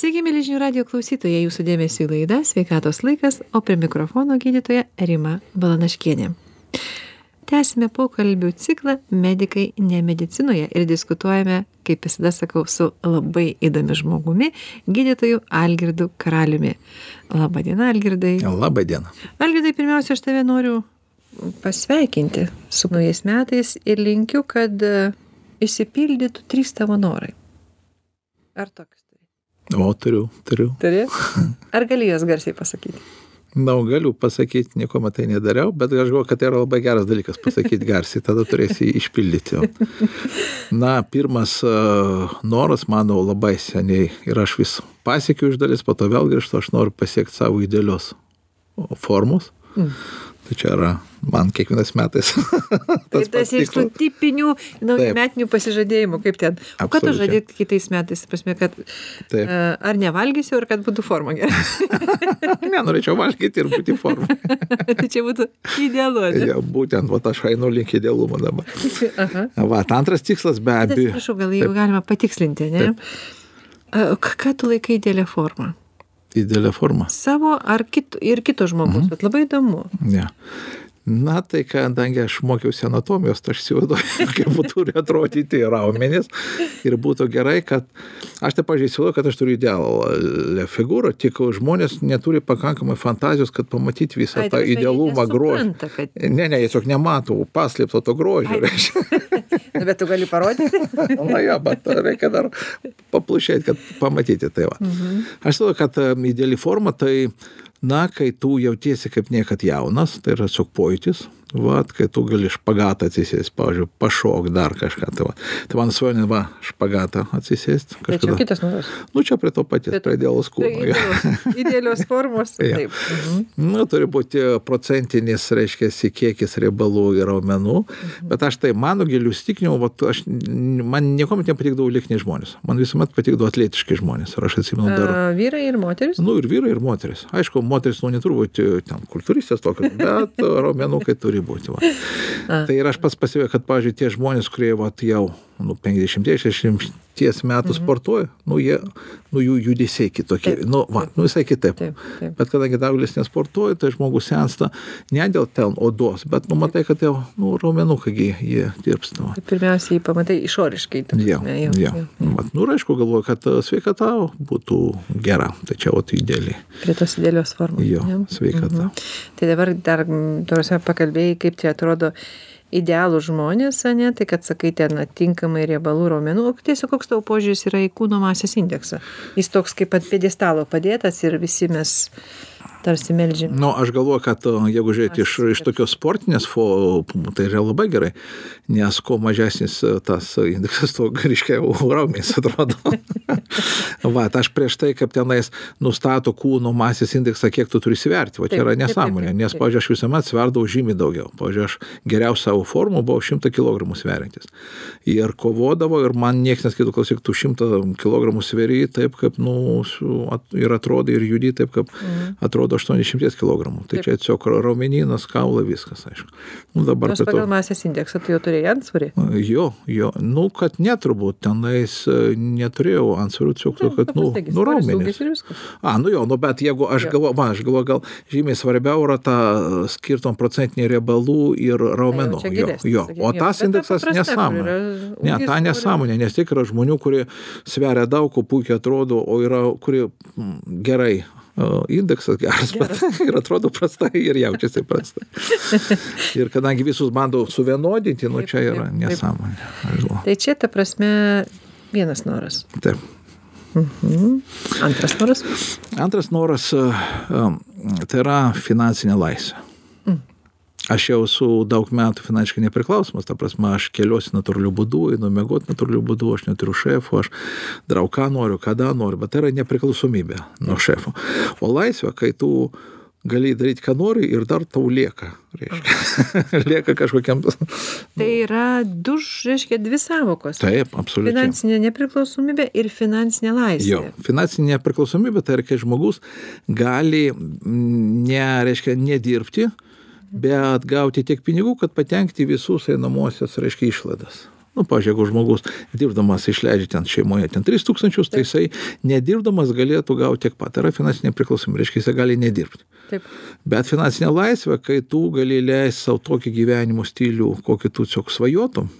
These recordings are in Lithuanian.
Sveiki, mėlyžinių radio klausytojai, jūsų dėmesio į laidą Sveikatos laikas, o prie mikrofono gydytoja Rima Balanaškienė. Tęsime pokalbių ciklą Medikai ne medicinoje ir diskutuojame, kaip visada sakau, su labai įdomi žmogumi, gydytoju Algirdu Karaliumi. Labadiena, Algirdai. Labadiena. Algirdai, pirmiausia, aš tave noriu pasveikinti su naujais metais ir linkiu, kad išsipildytų trys tavo norai. Ar toks turi? O, turiu, turiu. Turi? Ar gali juos garsiai pasakyti? Na, galiu pasakyti, nieko matai nedariau, bet aš galvoju, kad tai yra labai geras dalykas pasakyti garsiai, tada turėsi išpildyti. Na, pirmas uh, noras mano labai seniai ir aš vis pasiekiu iš dalis, po to vėl grįžtu, aš noriu pasiekti savo idealios formos. Mm. Tai čia yra man kiekvienais metais. tai tas iš tų tipinių naujametinių pasižadėjimų, kaip ten. O ką tu žadėt kitais metais? Pasmė, kad Taip. uh, ar nevalgysiu, ar kad būtų forma gera? ne, norėčiau valgyti ir būti forma. tai čia būtų idealu. Ja, būtent, va, aš einu link idealumo dabar. Aha. Va, antras tikslas be abejo. Prašau, gal jeigu galima patikslinti, ne? Taip. Ką tu laikai idealią formą? Didelė forma. Savo ar kit, ir kito žmogus, mhm. bet labai įdomu. Ne. Na, tai kadangi aš mokiausi anatomijos, tai aš įsivaizduoju, kaip turi atrodyti raumenys. Ir būtų gerai, kad aš taip pažiūrėjau, kad aš turiu idealą figūrą, tik žmonės neturi pakankamai fantazijos, kad pamatyti visą Ai, tą idealumą grožį. Kad... Ne, ne, tiesiog nematau paslėpto to grožio. bet tu gali parodyti? Na jo, bet reikia dar paplušėti, kad pamatyti tai va. Mhm. Aš žinau, kad ideali forma tai na kai tu jautiesi kaip niekad jaunas tai yra tiesiog pojūtis vat kai tu gali špagatą atsisėst pavyzdžiui pašokt dar kažką tai va. Tai mano svajonė va špagatą atsisėst tai čia kitas noras nu čia prie to paties prie idealaus kūno tai idealios formos taip. Mhm. nu turi būti procentinis reiškiasi kiekis riebalų ir raumenų. Mhm. bet aš tai mano giliu įsitikinimu vat aš man niekuomet nepatikdavo liekni žmonės. Man visuomet patikdavo atletiški žmonės. Ir aš atsimenu dar vyrai ir moterys nu ir vyrai ir moterys aišku moterys nu neturi būti ten kultūristės tokios bet raumenukai turi turi būti. Va. Tai ir aš pats pasivėjau, kad, pavyzdžiui, tie žmonės, kurie va, jau nu, 50-60 metų mhm. sportuoja, nu, jie, nu, jų judesiai kitokie, taip, nu, va, nu, visai kitaip. Taip, taip. Bet kadangi daugelis nesportuoja, tai žmogus sensta ne dėl ten odos, bet nu, matai, kad jau nu, raumenukai jie dirbsta. Tai pirmiausiai pamatai išoriškai. Jau, jau, jau. jau. Vat, nu, ir aišku, galvoju, kad e, sveikata būtų gera, čia o tai idealiai. Prie tos idealios formos. Jo, sveikata. Mhm. Tai dabar dar, tarsi, pakalbėjai, kaip tai atrodo idealūs žmonės ane tai kad sakai ten tinkamai riebalų raumenų o tiesiog koks tavo požiūris yra į kūno masės indeksą? Jis toks kaip ant pjedestalo padėtas ir visi mes tarsi meldžiam. Nu, aš galvoju, kad jeigu žiūrėti iš, iš tokios sportinės, fo, tai yra labai gerai, nes kuo mažesnis e, tas indeksas, tuo ryškiau raumenys atrodo. Va, tai aš prieš tai, kaip tenais nustato kūno masės indeksą, kiek tu turi įsiverti, va, čia yra nesąmonė, nes, pavyzdžiui, aš visuomet sverdavau žymiai daugiau. Pavyzdžiui, aš geriausią savo formų buvau 100 kg sveriantis. Ir kovodavo ir man niekas neskaito, klausyk, tu 100 kg sveri taip, kaip, nu, ir atrodo, ir judi taip, kaip mm. atrodo atrodo 80 kg. Tai čia tiesiog raumenynas, kaula, viskas, aišku. Nu, dabar Nors pagal to... masės indeksą tu jau turėjai antsvorį? Jo, jo, nu, kad neturbūt tenais e, neturėjau antsvorių, tiesiog, nu, kad, nu, nu raumenys. A, nu jo, nu, bet jeigu aš galvoju, man, aš galvoju, gal žymiai svarbiau yra ta skirtom procentinė riebalų ir raumenų. Tai jo, jo. O tas indeksas nesąmonė. Ne, ta nesąmonė, nes tik yra žmonių, kurie sveria daug, puikiai atrodo, o yra, kurie gerai indeksas geras, geras. bet ir atrodo prastai ir jaučiasi prastai. ir kadangi visus bando suvienodinti, nu čia yra nesąmonė. Tai čia ta prasme vienas noras. Taip. Mhm. Antras noras? Antras noras tai yra finansinė laisvė aš jau esu daug metų finansiškai nepriklausomas ta prasme aš keliuosi natūraliu būdu einu miegot natūraliu būdu aš neturiu šefo aš darau ką noriu kada noriu bet tai yra nepriklausomybė nuo šefo o laisvė kai tu gali daryti, ką nori ir dar tau lieka. Reiškia, lieka kažkokiam. Tai yra du, reiškia, dvi savokos. Taip, absoliučiai. Finansinė nepriklausomybė ir finansinė laisvė. Jo, finansinė nepriklausomybė tai yra, kai žmogus gali, ne, reiškia, nedirbti, bet gauti tiek pinigų, kad patenkti visus einamosios, reiškia, išlaidas. Nu, pažiūrėjau, jeigu žmogus dirbdamas išleidžia ten šeimoje ten 3 tūkstančius, tai jisai nedirbdamas galėtų gauti tiek pat. Tai yra finansinė priklausomybė, reiškia, jisai gali nedirbti. Taip. Bet finansinė laisvė, kai tu gali leisti savo tokį gyvenimo stilių, kokį tu tiesiog svajotum,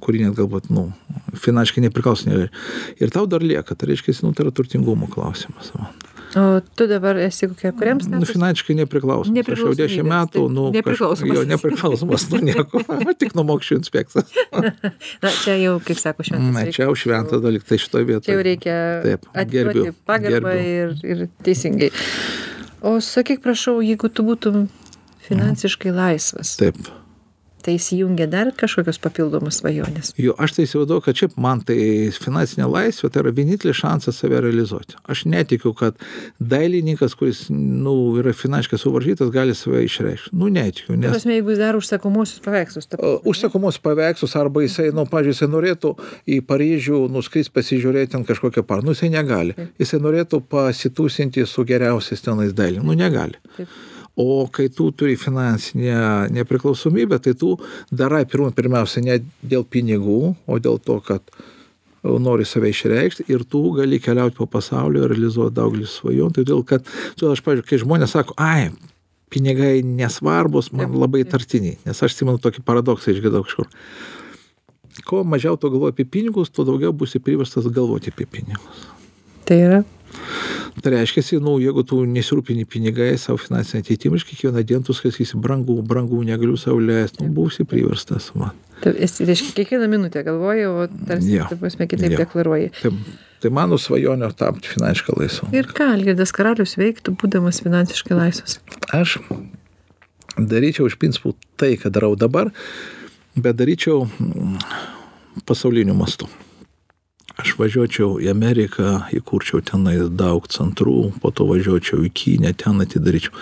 kurį net galbūt, nu, finansiškai nepriklausomai. Ir tau dar lieka, tai reiškia, nu, tai yra turtingumo klausimas. Va. O tu dabar esi kokia, kuriam Nu, statuse? finansiškai nepriklausomas. Aš jau 10 Nepriklausomybės, metų, nu, kaž- nepriklausomas. Jo, nepriklausomas nuo nieko, tik nuo mokesčių inspekcijos. Na, čia jau, kaip sako, šventas. Na, čia jau šventas dalykas, tai šitoje Čia jau vietoje. reikia Taip, gerbiu, pagarbą ir, ir teisingai. O sakyk, prašau, jeigu tu būtum finansiškai laisvas, Taip. Tai įsijungia dar kažkokios papildomos svajonės. Jo, aš tai įsivaizduoju, kad šiaip man tai finansinė laisvė tai yra vienintelis šansas save realizuoti. Aš netikiu, kad dailininkas, kuris nu, yra finansiškai suvaržytas, gali save išreikšti. Nu, netikiu, Nes... nes Prasme, jeigu jis daro užsakomosius paveikslus, ta... Užsakomus paveikslus arba jisai, nu, pažiūrėjau, jisai norėtų į Paryžių nuskris pasižiūrėti ten kažkokią par, nu, jisai negali. Jisai norėtų pasitūsinti su geriausiais tenais dailė, nu, negali. Taip. O kai tu turi finansinę nepriklausomybę, tai tu darai pirmą, pirmiausia ne dėl pinigų, o dėl to, kad uh, nori save išreikšti ir tu gali keliauti po pasaulį ir realizuoti daugelį svajonių. Todėl, kad, todėl aš, pažiūrėjau, kai žmonės sako, ai, pinigai nesvarbus, man labai tartiniai, nes aš atsimenu tokį paradoksą išgirdau kažkur. Kuo mažiau tu galvoji apie pinigus, tuo daugiau būsi priverstas galvoti apie pinigus. Tai yra. Tai reiškia, nu, jeigu tu nesirūpini pinigai savo finansinę ateitimą, iš kiekvieną dieną tu sakysi, brangų, brangų, negaliu savo leisti, nu, būsi priverstas. Man. Tu esi, reiškia, kiekvieną minutę galvoji, o tarsi, Jo. taip prasme, kitaip Jo. deklaruoji. Tai, tai mano svajonė tapti finansiškai laisvu. Ir ką Algirdas Karalius veiktų, būdamas finansiškai laisvas? Aš daryčiau iš principų tai, ką darau dabar, bet daryčiau mm, pasauliniu mastu. Aš važiuočiau į Ameriką, įkurčiau tenai daug centrų, po to važiuočiau į Kinę, ten atidaryčiau.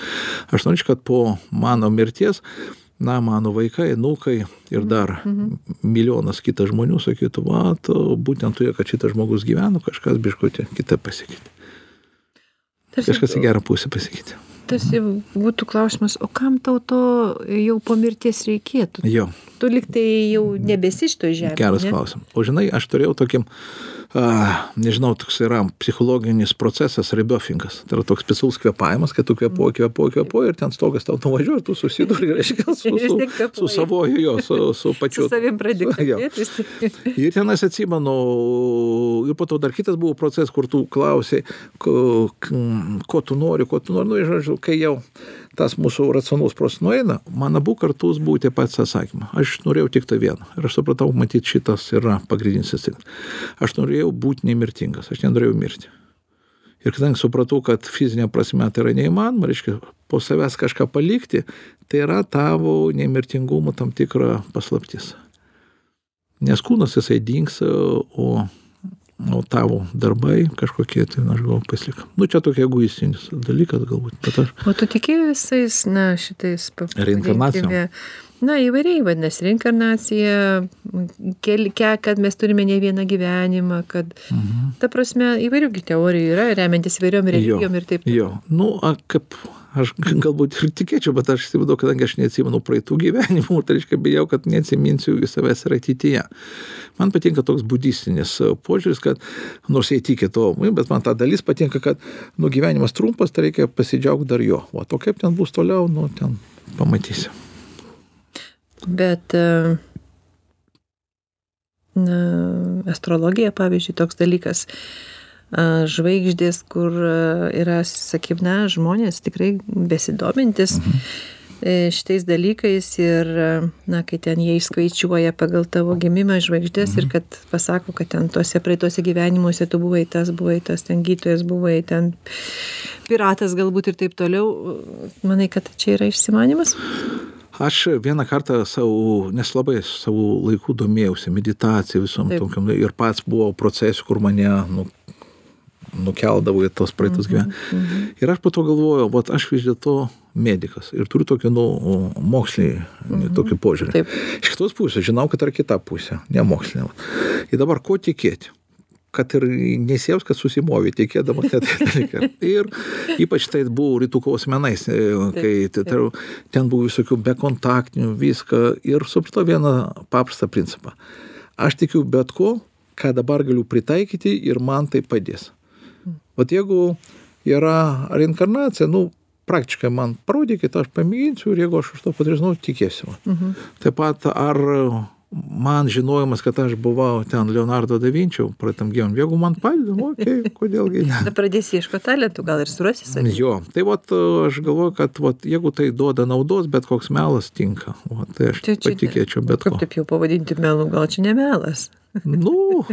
Aš norėčiau, kad po mano mirties, na, mano vaikai, nukai ir dar milijonas kitas žmonių sakytų, va, tu, būtent tu, kad šitas žmogus gyveno, kažkas biškutė kitą pasikeitė. Kažkas į gerą pusę pasikeitė. Tarsi būtų klausimas, o kam tau to jau po mirties reikėtų? Tu liktai jau nebesi šito žemėje. Geras klausimas. O žinai, aš turėjau tokį, a, nežinau, toks yra psichologinis procesas, rebiofingas. Tai yra toks specialus kvepavimas, kad tu kvepuoji, kvepuoji, kvepuoji ir ten stogas tau nuvažiuoja ir tu susiduri, reiškia, su, su, kvėpuoji. su savoju, jo, su, su pačiu. Su savim pradėti Jo. kalbėtis. Ir tenais atsimenu, ir po to dar kitas buvo procesas, kur tu klausai, ko, ko tu nori, ko tu nori, nu, ir žodžiu, kai jau tas mūsų racionalus prosas nueina, man abu kartus buvo tie patys atsakymai. Aš norėjau tik tą vieną. Ir aš supratau, matyt, šitas yra pagrindinis tikslas. Aš norėjau būti nemirtingas, aš nenorėjau mirti. Ir kadangi supratau, kad fizinė prasme tai yra neįmanoma, reiškia, po savęs kažką palikti, tai yra tavo nemirtingumo tam tikra paslaptis. Nes kūnas jisai dings, o, o tavo darbai kažkokie, tai na, aš galvoju, pasilieka. Nu, čia tokia egoistinis dalykas galbūt, bet aš O tu tikėjai visais, na, šitais... pa- Reinkarnacijom? Na, įvairiai vadinasi, reinkarnacija, keli, ke, kad mes turime ne vieną gyvenimą, kad, Mhm. ta prasme, įvairių teorijų yra, remiantis įvairiom religijom ir taip. Jo, nu, a, kaip aš galbūt ir tikėčiau, bet aš įsivaizduoju, kadangi aš neatsimenu praeitų gyvenimų, tai reiškia bijau, kad neatsiminsiu į savęs ir ateityje. Man patinka toks budistinis e, požiūris, kad nors jie tikė to, bet man ta dalis patinka, kad nu, gyvenimas trumpas, tai reikia pasidžiaugti dar jo. O to kaip ten bus toliau, nu, ten pamatysi. Bet e, na, astrologija, pavyzdžiui, toks dalykas, a, žvaigždės, kur yra, sakykim, na, žmonės tikrai besidomintis e, šitais dalykais ir, a, na, kai ten jie išskaičiuoja pagal tavo gimimą žvaigždės ir kad pasako, kad ten tuose praeituose gyvenimuose tu buvai tas, buvai tas, ten gytojas, buvai ten piratas galbūt ir taip toliau, manai, kad čia yra išsimanimas? Aš vieną kartą savo, nes labai savo laikų domėjausi meditacija visom Taip. tokiam ir pats buvo procesų, kur mane nu, nukeldavo į tos praeitus gyvenimus. Ir aš po to galvojau, vat aš vis dėlto medikas ir turiu tokį, nu, mokslinį tokį požiūrį. Taip. Iš kitos pusės, žinau, kad yra kita pusė, ne mokslinė. Ir dabar ko tikėti? kad ir nesijaus, kad susimovė tikėdamas tą dalyką. Ir ypač tai buvo rytų kovos menais, e, kai Taip, tai, ten buvo visokių bekontaktinių, viską. Ir supratau vieną paprastą principą. aš tikiu bet ko, ką dabar galiu pritaikyti ir man tai padės. Vat jeigu yra reinkarnacija, nu, praktiškai man parodykit, aš pamėginsiu ir jeigu aš iš to padarys, nu, tikėsiu. Mhm. Taip pat ar man žinojimas, kad aš buvau ten Leonardo da Vinci, praeitam gyvam, jeigu man padeda, nu, okay, kodėlgi ne. Na, pradėsi ieškoti talentų, gal ir surasi savį. Jo, tai vat, aš galvoju, kad vat, jeigu tai duoda naudos, bet koks melas tinka, vat, tai aš čia, čia, patikėčiau bet ko. Kaip taip jau pavadinti melu, gal čia ne melas? nu,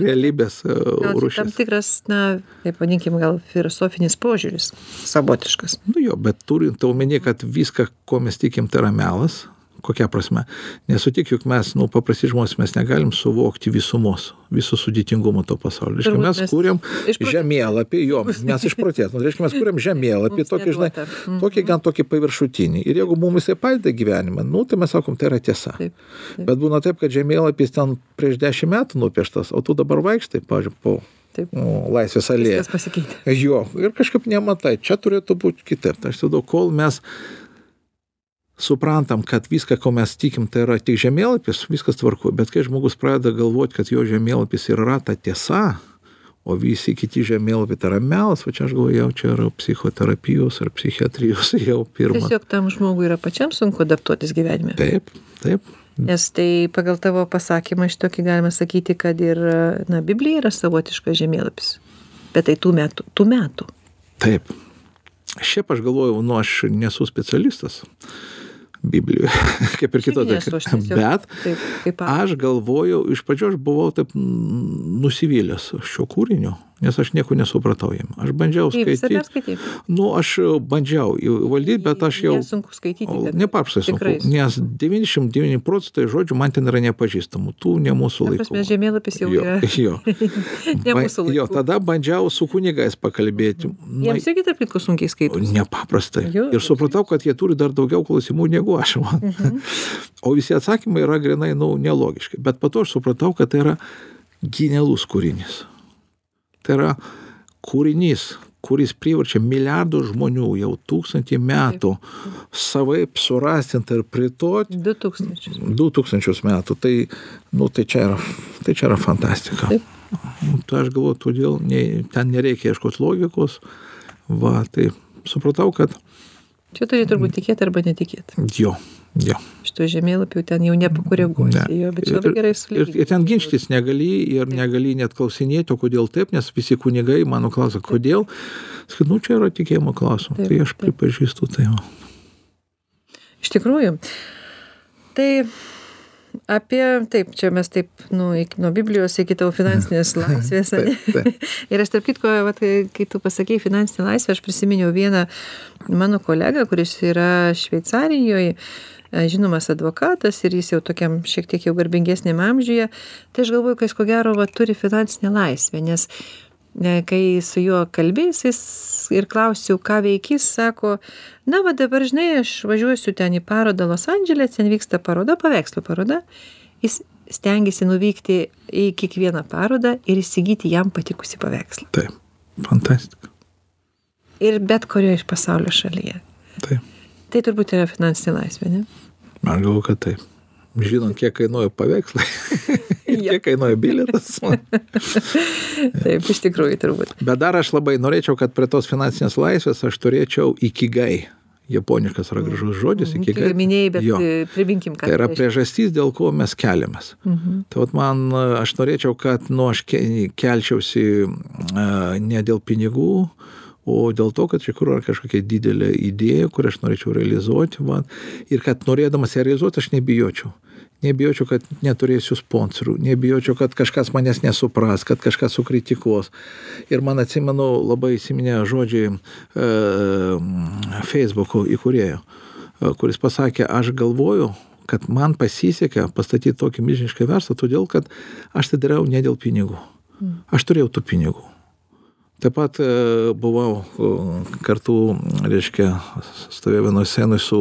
realybės e, rūšis. Tam tikras, na, kaip vadinkim, gal filosofinis požiūris, savotiškas. Nu jo, bet turint omeny, kad viską, ko mes tikim, tai yra melas, kokia prasme nesutik juk mes nu paprasti žmonės mes negalim suvokti visumos viso sudėtingumo to pasaulio reiškia mes kuriam žemėlapį jo mes išprotėt nu reiškia mes kuriam žemėlapį tokį žinai mhm. tokį gan tokį paviršutinį ir jeigu mum jisai padeda gyvenime nu tai mes sakom tai yra tiesa bet būna taip kad žemėlapis ten prieš dešim metų nupieštas o tu dabar vaikštai pavyzdžiui po Taip. Nu, laisvės alėja. Viskas pasikeitė. Jo, ir kažkaip nematai, čia turėtų būti kitaip. Tai aš tada, kol mes suprantam, kad viską, ko mes tikim, tai yra tik žemėlapis, viskas tvarku, bet kai žmogus pradeda galvoti, kad jo žemėlapis yra ta tiesa, o visi kiti žemėlapiai tai yra melas, va čia aš galvoju, jau čia yra psichoterapijos ar psichiatrijos jau pirmas. Tiesiog tam žmogui yra pačiam sunku adaptuotis gyvenime. Taip, taip. Nes tai pagal tavo pasakymą iš tokį galima sakyti, kad ir, na, Biblija yra savotiškas žemėlapis. Bet tai tų metų, tų metų. Taip. Šiaip aš galvoju, nu aš nesu specialistas. Biblijoje, kaip ir kitose. Bet taip, aš galvojau, iš pradžio aš buvau taip nusivylęs šio kūrinio, nes aš nieko nesupratau jam. Aš bandžiau skaityti. Nu, aš bandžiau įvaldyti, bet aš jau... Sunku skaityti. Nepaprastai sunku, nes 99 procentai žodžių man ten yra nepažįstamų, tų ne mūsų laikų. Mes žemėlapis jau yra. Jo. ne mūsų laikų. Jo, tada bandžiau su kunigais pakalbėti. Na, Jiems irgi tarp kitko sunkiai skaityti. Nepaprastai. Jo, ir supratau, kad jie turi dar daugiau klausimų negu aš. Mhm. o visi atsakymai yra grinai, nu, nelogiški. Bet po to aš supratau, kad tai yra genialus kūrinys. Tai yra kūrinys, kuris priverčia milijardų žmonių jau tūkstantį metų savaip surasti, interpretuoti. 2000. 2000 metų. Tai, nu, tai, čia yra, tai čia yra fantastika. Taip. Tai aš galvoju, todėl ne, ten nereikia ieškoti logikos. Va, tai supratau, kad... Čia turi turbūt tikėti arba netikėti. Jo, jo. Šito žemėlapio ten jau nepakoreguosi. Ne. Jo, bet čia labai gerai Ir, sulygyti. ir ten ginčytis negali ir negali net klausinėti, o kodėl taip, nes visi kunigai mano klausia, kodėl. Sakai, nu čia yra tikėjimo klausimas. Tai aš pripažįstu tai. va. Iš tikrųjų. Tai apie, taip, čia mes taip, nu, iki, nuo Biblijos iki tavo finansinės laisvės. Taip, taip. Ir aš tarp kitko, vat, kai tu pasakėjai finansinę laisvę, aš prisiminiau vieną mano kolegą, kuris yra Šveicarijoje, žinomas advokatas ir jis jau tokiam šiek tiek jau garbingesnėm amžiuje. Tai aš galvoju, kad jis ko gero va, turi finansinę laisvę, nes e, kai su juo kalbėjus jis ir klausiau, ką veikis, sako, na, va dabar, žinai, aš važiuosiu ten į parodą Los Andželė, ten vyksta paroda, paveikslų paroda. Jis stengiasi nuvykti į kiekvieną parodą ir įsigyti jam patikusi paveikslą. Taip. Fantastika. Ir bet kurioje iš pasaulio šalyje. Taip. Tai turbūt yra finansinė laisvė, ne? Man galvo, kad taip. Žinant, kiek kainuoja paveikslai, ir kiek kainuoja bilietas. Taip, iš tikrųjų turbūt. Bet dar aš labai norėčiau, kad prie tos finansinės laisvės aš turėčiau ikigai. Japoniškas yra gražus žodis, Kaip ikigai. ir minėjai, bet Jo. e, priminkim, ką Tai yra reiškia. priežastis, dėl ko mes keliamės. Mhm. Tai vat man, aš norėčiau, kad nu, aš ke- kelčiausi a, ne dėl pinigų, o dėl to, kad iš tikrųjų yra kažkokia didelė idėja, kurią aš norėčiau realizuoti. Va, ir kad norėdamas ją realizuoti, aš nebijočiau. Nebijočiau, kad neturėsiu sponsorių, nebijočiau, kad kažkas manęs nesupras, kad kažkas sukritikuos. Ir man atsimenu labai įsiminę žodžiai e, Facebook'o įkūrėjo, e, kuris pasakė, aš galvoju, kad man pasisekė pastatyti tokį milžinišką verslą, todėl kad aš tai dariau ne dėl pinigų. Aš turėjau tų pinigų. Taip pat e, buvau e, kartu, reiškia, stovėjau vienoje scenoje su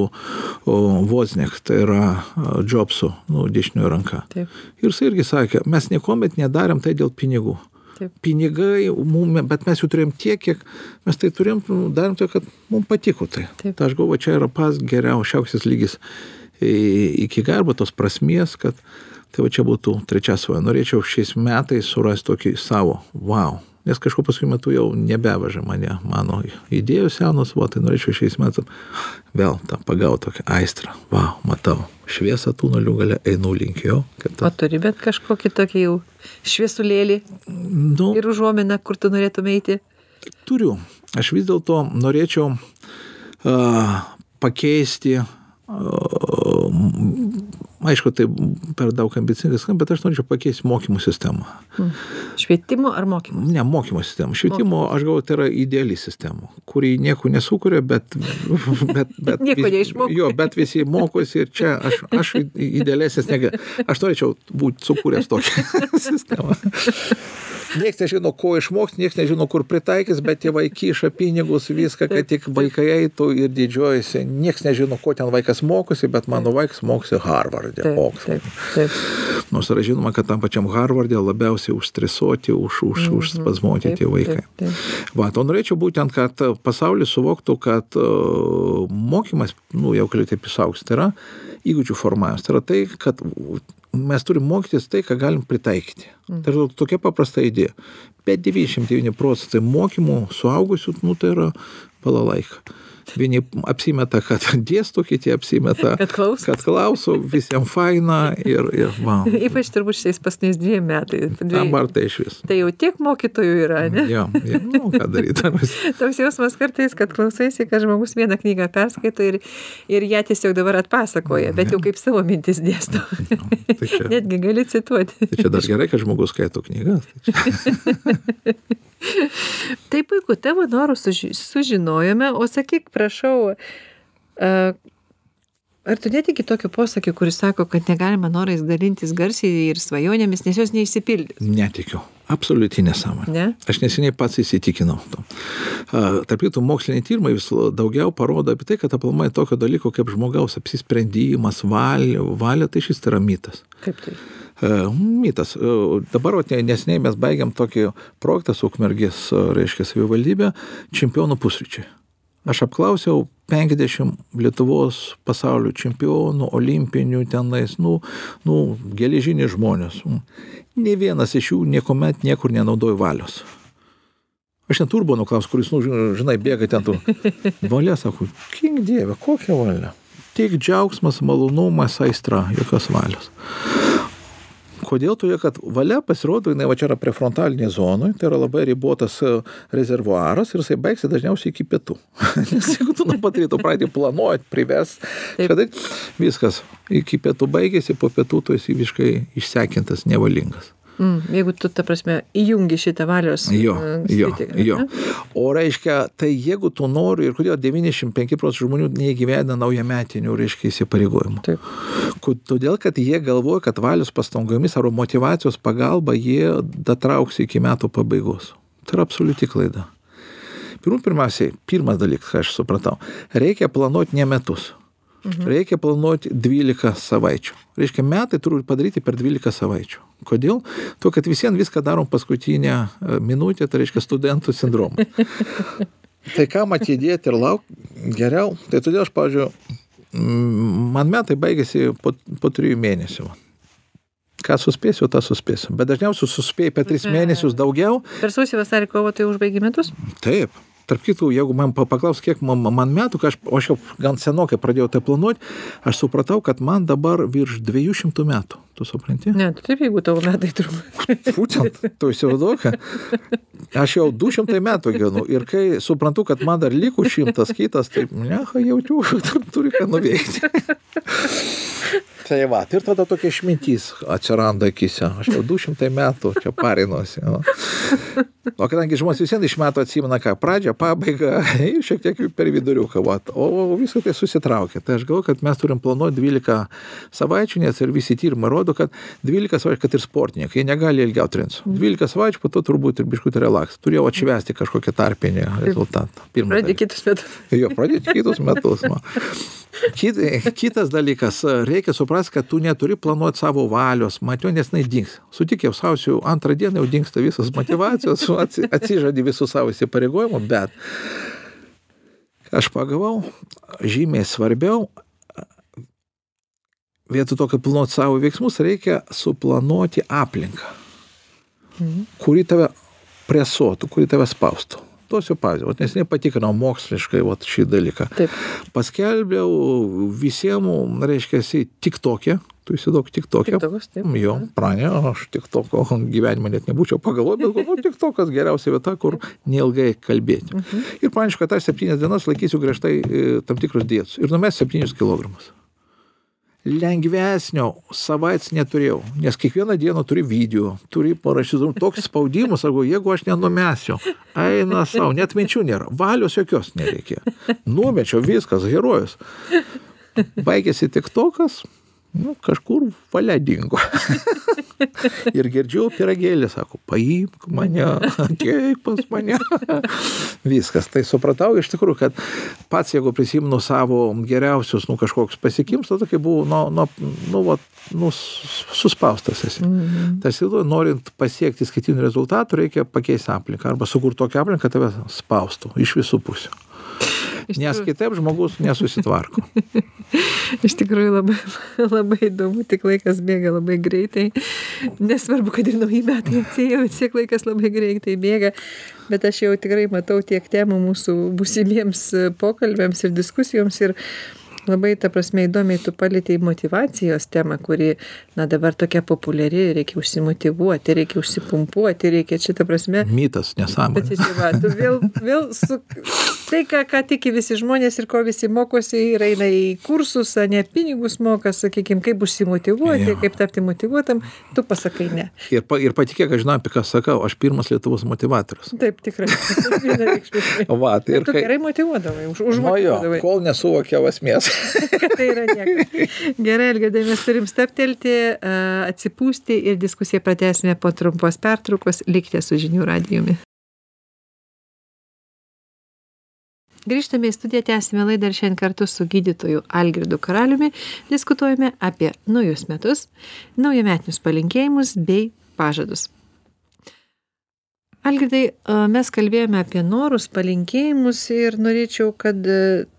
Vozniak, tai yra e, Jobsu, nu, dešinioji ranka. Ir jis irgi sakė, mes niekuomet nedarėm tai dėl pinigų. taip. Pinigai, mum, bet mes jų turėjom tiek, kiek mes tai turėjom, nu, darėm tai, kad mums patiko tai. Taip. Tai aš galvoju, čia yra pas geriausias lygis iki garbo tos prasmės, kad Tai va čia būtų trečia svajonė. Norėčiau šiais metais surasti tokį savo, wow. Nes kažko paskui metu jau nebevaža mane, mano idėjos senos, va, tai norėčiau šiais metais vėl tą pagauti tokią aistrą. Wow, matau, šviesą tunelių gale, einu link jo. Ta... O turi bet kažkokį tokį jau šviesulėlį nu, ir užuominą, kur tu norėtum eiti? Turiu. Aš vis dėlto norėčiau uh, pakeisti aišku, tai per daug ambicingas, bet aš norėčiau pakeisti mokymų sistemą. Hmm. Švietimo ar mokymo? Ne, mokymo sistemą. Švietimo, mokymo. aš galvoju, tai yra ideali sistema, kuri nieko nesukuria, bet... bet, bet nieko neišmoko. Jo, bet visi mokosi ir čia aš, aš idealesnis negu... Aš norėčiau būti sukūręs tokią sistemą nieks nežino ko išmoks nieks nežino kur pritaikys bet tėvai kiša pinigus viską kad tik vaikai eitų ir didžiuojasi nieks nežino ko ten vaikas mokosi bet mano vaikas mokosi harvarde oksforde nors yra žinoma kad tam pačiam harvarde labiausiai užstresuoti už už mhm. užspazmuoti tie vaikai va o norėčiau būtent kad pasaulis suvoktų kad e, mokymas nu jau galiu taip išaugti tai yra įgūdžių formavimas tai yra tai kad mes turim mokytis tai, ką galim pritaikyti. Mm. Tai yra tokia paprasta idėja. Bet 99 procentai mokymų suaugusių, nu tai yra balalaika. Vieni apsimeta, kad dėsto, kiti apsimeta, kad klauso, kad klauso visiems faina ir, ir wow. Ypač turbūt šiais pasniais dviem metais. Dabar tai iš vis. Tai jau tiek mokytojų yra, ne? Jo, jo nu, ką daryti. Toks jausmas kartais, kad klausaisi, kad žmogus vieną knygą perskaito ir, ir ją tiesiog dabar atpasakoja, bet jau kaip savo mintis dėsto. Jo, tai čia, Netgi gali cituoti. Tai čia dar gerai, kad žmogus skaito knygas. Tai tai puiku, tavo norus suži sužinojome, o sakyk, prašau, ar tu netiki tokio posakio, kuris sako, kad negalima norais dalintis garsiai ir svajonėmis, nes jos neišsipildys? Netikiu. Absoliučiai nesąmonė. Ne? Aš neseniai pats įsitikinau. To. Tarp kitų, moksliniai tyrimai vis daugiau parodo apie tai, kad aplamai tokio dalyko kaip žmogaus apsisprendimas, valia, valia tai šis yra mitas. Kaip tai? Mytas. Dabar nesiniai mes baigiam tokį projektą su Ukmergės, reiškia, savivaldybė, čempionų pusryčiai. Aš apklausiau 50 Lietuvos pasaulio čempionų, olimpinių tenais, nu, nu geležiniai žmonės. Ne vienas iš jų niekuomet niekur nenaudojo valios. Aš net turbo nuklaus, kuris, nu, žinai, bėga ten tu. Valia, sako, king dieve, kokia valia? Tik džiaugsmas, malonumas, aistra, jokios valios kodėl? Todėl kad valia pasirodo jinai va čia yra prefrontalinėj zonoj tai yra labai ribotas e, rezervuaras ir jisai baigsis dažniausiai iki pietų. Nes jeigu tu nuo pat ryto pradedi planuot privest kada viskas iki pietų baigėsi po pietų tu esi visiškai išsekintas nevalingas jeigu tu, ta prasme, įjungi šitą valios. Jo, jo, jo. O reiškia, tai jeigu tu nori ir kodėl 95 procentų žmonių neįgyvena naujametinių, reiškia, įsipareigojimų. Taip. Todėl, kad jie galvoja, kad valios pastangomis ar motivacijos pagalba jie datrauks iki metų pabaigos. Tai yra absoliuti klaida. Pirmų pirmiausiai, pirmas dalykas, ką aš supratau, reikia planuoti ne metus Mhm. Reikia planuoti 12 savaičių. Reiškia, metai turi padaryti per 12 savaičių. Kodėl? Tuo, kad visiems viską darom paskutinę e, minutę, tai reiškia studentų sindromą. tai ką atidėti ir laukti geriau, tai todėl aš, pavyzdžiui, man metai baigėsi po, po trijų mėnesių. Ką suspėsiu, tą suspėsiu. Bet dažniausiai suspėjai per tris mėnesius daugiau. Per sausį vasarį kovo tai užbaigi metus? Taip tarp kitko jeigu man paklaus kiek man man metų aš aš jau gan senokai pradėjau tai planuot aš supratau kad man dabar virš dviejų šimtų metų. Tu supranti? Ne tai taip jeigu tavo metai turbūt būtent tu įsivaizduok. Aš jau du šimtai metų gyvenu ir kai suprantu kad man dar liko šimtas kitas tai blecha jaučiu turiu ką nuveikti. Tai va, ir tada tokia išmintys atsiranda akise. Aš jau 200 metų čia parinuosi. O, o kadangi žmonės visiems iš metų atsimena, ką pradžią, pabaigą šiek tiek per viduriuką, va, o visą tai susitraukia. Tai aš galvoju, kad mes turim planuoti 12 savaičių, nes ir visi tyrimai rodo, kad 12 savaičių, kad ir sportininkai, negali ilgiau trins. 12 savaičių, po to turbūt ir biškutį relaks. Turėjau atšvesti kažkokį tarpinį rezultatą. Pradėti kitus metus. Jo, pradėti kitus metus. Man. Kit, kitas dalykas, reikia suprasti, kad tu neturi planuoti savo valios, matio, nes jinai dings. Sutik jau sausio antrą dieną jau dingsta visas motivacijos, atsižadi visų savo įsipareigojimų, bet aš pagavau, žymiai svarbiau, vietoj to, kad planuoti savo veiksmus, reikia suplanuoti aplinką, kuri tave presuotų, kuri tave spaustų. Duosiu pavyzdį, nes nepatikrinau moksliškai vat, šį dalyką. Taip. Paskelbiau visiems, reiškia, tik tokia, tu įsidok tik tokia. Jo, pranė, aš tik toko gyvenimą net nebūčiau pagalvojęs, bet galvoju, tik tokas geriausia vieta, kur neilgai kalbėti. Ir pranešė, kad tas septynias dienas laikysiu griežtai e, tam tikrus dietus ir numes septynius kilogramus. Lengvesnio savaitės neturėjau, nes kiekvieną dieną turi video, turi parašyti, toks spaudimas, sako, jeigu aš nenumesiu, eina savo, net minčių nėra, valios jokios nereikia. Numečiau viskas, herojus. Baigėsi tik tokas, nu, kažkur valia dingo. ir girdžiu piragėlį, sako, paimk mane, ateik pas mane. Viskas. Tai supratau iš tikrųjų, kad pats, jeigu prisimenu savo geriausius, nu, kažkoks pasiekimus, tada kai buvau, nu, nu, nu, va, nu, suspaustas esi. Mm -hmm. Tarsi, norint pasiekti skaitinių rezultatų, reikia pakeisti aplinką arba sukurti tokią aplinką, kad tave spaustų iš visų pusių. Nes kitaip žmogus nesusitvarko. Iš tikrųjų labai, labai įdomu, tik laikas bėga labai greitai. Nesvarbu, kad ir nauji metai atėjo, vis tiek laikas labai greitai bėga. Bet aš jau tikrai matau tiek temų mūsų busimiems pokalbėms ir diskusijoms. Ir labai ta prasme įdomiai tu palietei motyvacijos temą kuri na dabar tokia populiari reikia užsimotyvuoti reikia užsipumpuoti reikia čia ta prasme Mitas, nesąmonė. va tu vėl vėl su tai ką ką tiki visi žmonės ir ko visi mokosi ir eina į kursus ane pinigus moka sakykim kaip užsimotyvuoti kaip tapti motyvuotam tu pasakai ne Ir, pa, ir patikėk, aš žinau, apie ką sakau, aš pirmas Lietuvos motivatorius. taip tikrai vienareikšmiškai Va, tai ir tu gerai motyvuodavai už Nu jo, užmotyvuodavai kol nesuvokiau esmės. Kad tai yra niekas. Gerai, Elgedai, mes turim steptelti, atsipūsti ir diskusiją pratęsime po trumpos pertraukos. Likite su žinių radijumi. Grįžtame į studiją, tęsime laidą ir šiandien kartu su gydytoju Algirdu Karaliumi diskutuojame apie naujus metus, naujametinius palinkėjimus bei pažadus. Algirdai, mes kalbėjome apie norus, palinkėjimus ir norėčiau, kad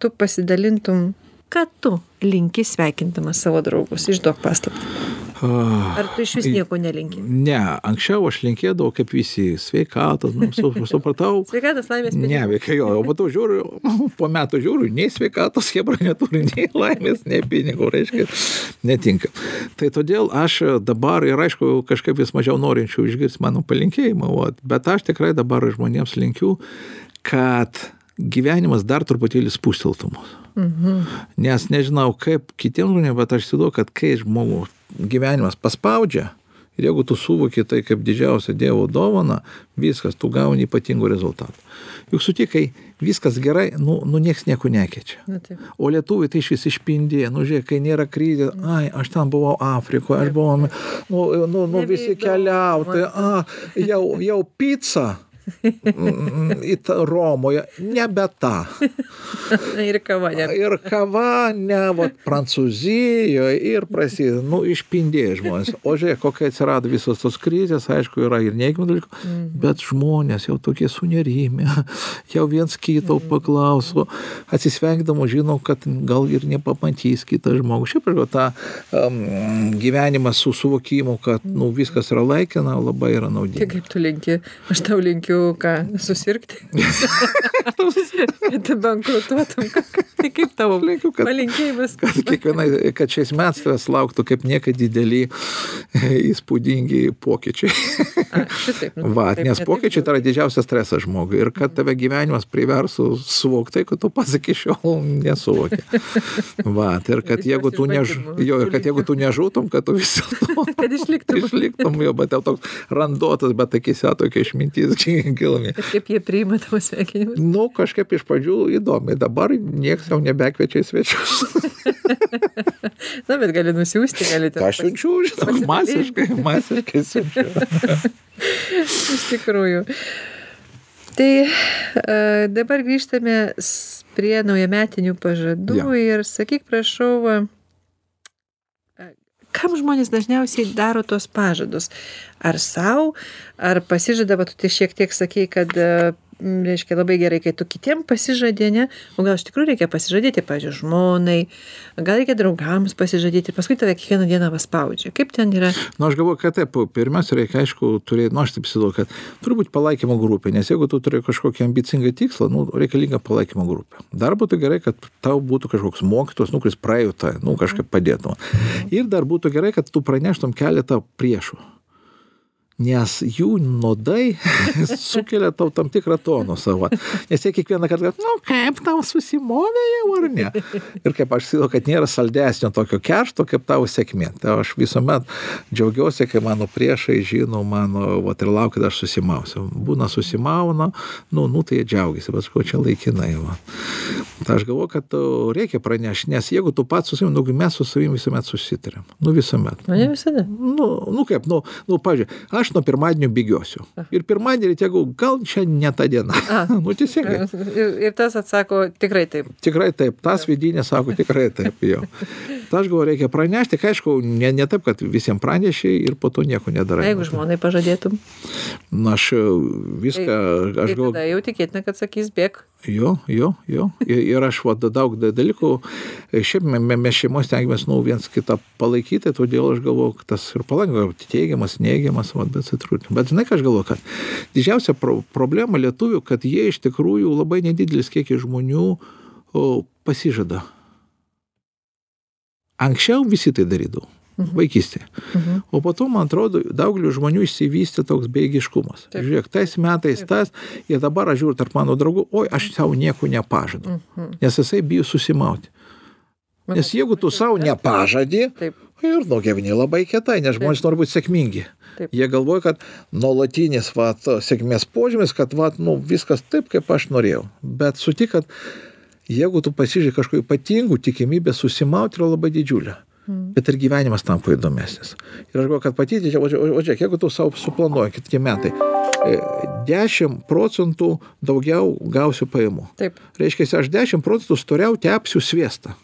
tu pasidalintum, ką tu linki sveikindamas savo draugus. Išduok paslaptį. Ar tu iš vis nieko nelinki? Ne, anksčiau aš linkėdavau kaip visi sveikatos, nu, su, supratau. Sveikatos laimės Ne, veikia jo, o po to žiūriu, po metų žiūriu, nei sveikatos hebra neturi, nei laimės, nei pinigų, reiškia, netinka. Tai todėl aš dabar ir aišku, kažkaip vis mažiau norinčių išgirsti mano palinkėjimą, bet aš tikrai dabar žmonėms linkiu, kad gyvenimas dar truputėlį spusteltų mus. Mhm. Nes nežinau, kaip kitiems žmonėms, bet aš įsivaizduoju, kad kai žmogus gyvenimas paspaudžia, ir jeigu tu suvoki tai kaip didžiausią Dievo dovaną, viskas, tu gauni ypatingų rezultatų. Juk sutikai, viskas gerai, nu, nu nieks nieko nekeičia. Na, taip. O lietuviai tai iš vis išpindė, nu žiūrėk, kai nėra krizės, ai, aš ten buvau Afrikoje, aš buvau, nu, nu, nu visi Nebeįdomu. keliautojai, a, jau, jau pica. Mm, tą Romoje, nebe tą. Ir kava, ne. Ir kava, ne, vat, Prancūzijoje ir prasideda, nu, išpindėjo žmonės. O žiūrėk, kokia atsirado visos tos krizės, aišku, yra ir neigiamų dalykų, Mhm. bet žmonės jau tokie sunerimę, jau viens kito Mhm. paklauso, atsisveikdamo žinau, kad gal ir nepamatys kitą žmogų. Šiaip jau tą um, gyvenimą su suvokimu, kad nu, viskas yra laikina, labai yra Tai naudinga. kaip tu linki? Aš tau linkiu, ką, susirgti. kad bankrutuotum. Tai kaip tavo Linkiu, kad- palinkėjimas? kad kiekvienai, kad šiais metais tavęs lauktų kaip niekada dideli įspūdingi pokyčiai. A, šitaip. nu, Va, taip, nes ne taip pokyčiai tai yra didžiausias stresas žmogui ir kad tave gyvenimas priversų suvokti tai, kad tu pats iki šiol nesuvoki. Va, tai ir kad jeigu tu, než... jo, ir kad jeigu tu nežūtum, kad tu vis dėlto Kad išliktum. išliktum, jo, bet jau toks randotas, bet akise tokia išmintis Ir kaip jie priima tavo sveikinimus. Nu, kažkaip iš pradžių įdomi, dabar nieks jau nebekviečia į svečius. Na, bet gali nusiųsti, gali ten. Aš siunčiu, žinok, masiškai, masiškai siunčiu. Iš tikrųjų. Tai e, dabar grįžtame prie naujametinių pažadų Jo. ir sakyk, prašau, kam žmonės dažniausiai daro tos pažadus? Ar savo, ar pasižada, va, tu tai šiek tiek sakei, kad e, reiškia labai gerai, kai tu kitiem pasižadė, ne? O gal iš tikrųjų reikia pasižadėti, pažiūrėjau, žmonai, gal reikia draugams pasižadėti ir paskui tave kiekvieną dieną paspaudžia. Kaip ten yra? Na, nu, aš galvoju, kad taip, pirmiausia, reikia, aišku, turėti, nu, aš taip įsivaizduoju, kad turi būti palaikymo grupė, nes jeigu tu turi kažkokį ambicingą tikslą, nu, reikalinga palaikymo grupė. Dar būtų gerai, kad tau būtų kažkoks mokytos, nu, kuris praėjo tą, nu, kažkaip padėtų. Ir dar būtų gerai, kad tu praneštum keletą priešų nes jų nuodai sukelia tau tam tikrą toną savo. Nes jie kiekvieną kartą, nu kaip tau susimovė jau ar ne. Ir kaip aš sakau, kad nėra saldesnio tokio keršto, kaip tavo sėkmė. Tai aš visuomet džiaugiuosi, kai mano priešai žino mano, va ir laukia, kad aš susimausiu. Būna susimauna, nu, nu tai jie džiaugiasi, bet ko čia laikinai. Va. Tai aš galvoju, kad reikia pranešti, nes jeigu tu pats su savimi, nu, mes su savimi visuomet susitarėm. Nu visuomet. Nu, ne visada. Nu, nu kaip, nu, nu pažiūrėjau, aš nuo pirmadienio bėgiosiu. Ir pirmadienį tegu, gal čia ne ta diena. nu, teisingai. Ir, ir tas atsako tikrai taip. Tikrai taip, tas vidinė sako tikrai taip jau. Tai aš galvoju, reikia pranešti, kai aišku, ne, ne taip, kad visiems praneši ir po to nieko nedarai. Jeigu žmonai pažadėtum. Na, aš viską, tai, aš galvoju. Tada jau tikėtina, kad sakys bėg. Jo, jo, jo. Ir, ir aš va, daug dalykų, šiaip mes šeimos tengiamės, nu, viens kitą palaikyti, todėl aš galvoju, kad tas ir palengva, teigiamas, neigiamas, va, bet atsitrūkti. Bet žinai, ką aš galvoju, kad didžiausia pro problema lietuvių, kad jie iš tikrųjų labai nedidelis kiekis žmonių o, pasižada. Anksčiau visi tai darydavo. Mhm. Vaikystėje. Mhm. O po to, man atrodo, daugeliu žmonių išsivystė toks beigiškumas. Taip. Žiūrėk, tais metais Taip. tas, ir dabar aš žiūriu tarp mano draugų, oi, aš savo nieko nepažadu. Mhm. Nes jisai bijo susimauti. Nes jeigu tu savo nepažadi, Taip. ir nugyveni labai kietai, nes žmonės nori būti sėkmingi. Taip. Jie galvoja, kad nuolatinis vat, sėkmės požymis, kad vat, nu, viskas taip, kaip aš norėjau. Bet sutik, kad jeigu tu pasižiūrė kažko ypatingų, tikimybė susimauti yra labai didžiulė. Mm. Bet ir gyvenimas tampa įdomesnis. Ir aš galvoju, kad pati, o, o, o žiūrėk, jeigu tu savo suplanuoji kitiem metai, 10 e, procentų daugiau gausiu pajamų. Taip. Reiškia, aš 10 procentų storiau tepsiu sviestą.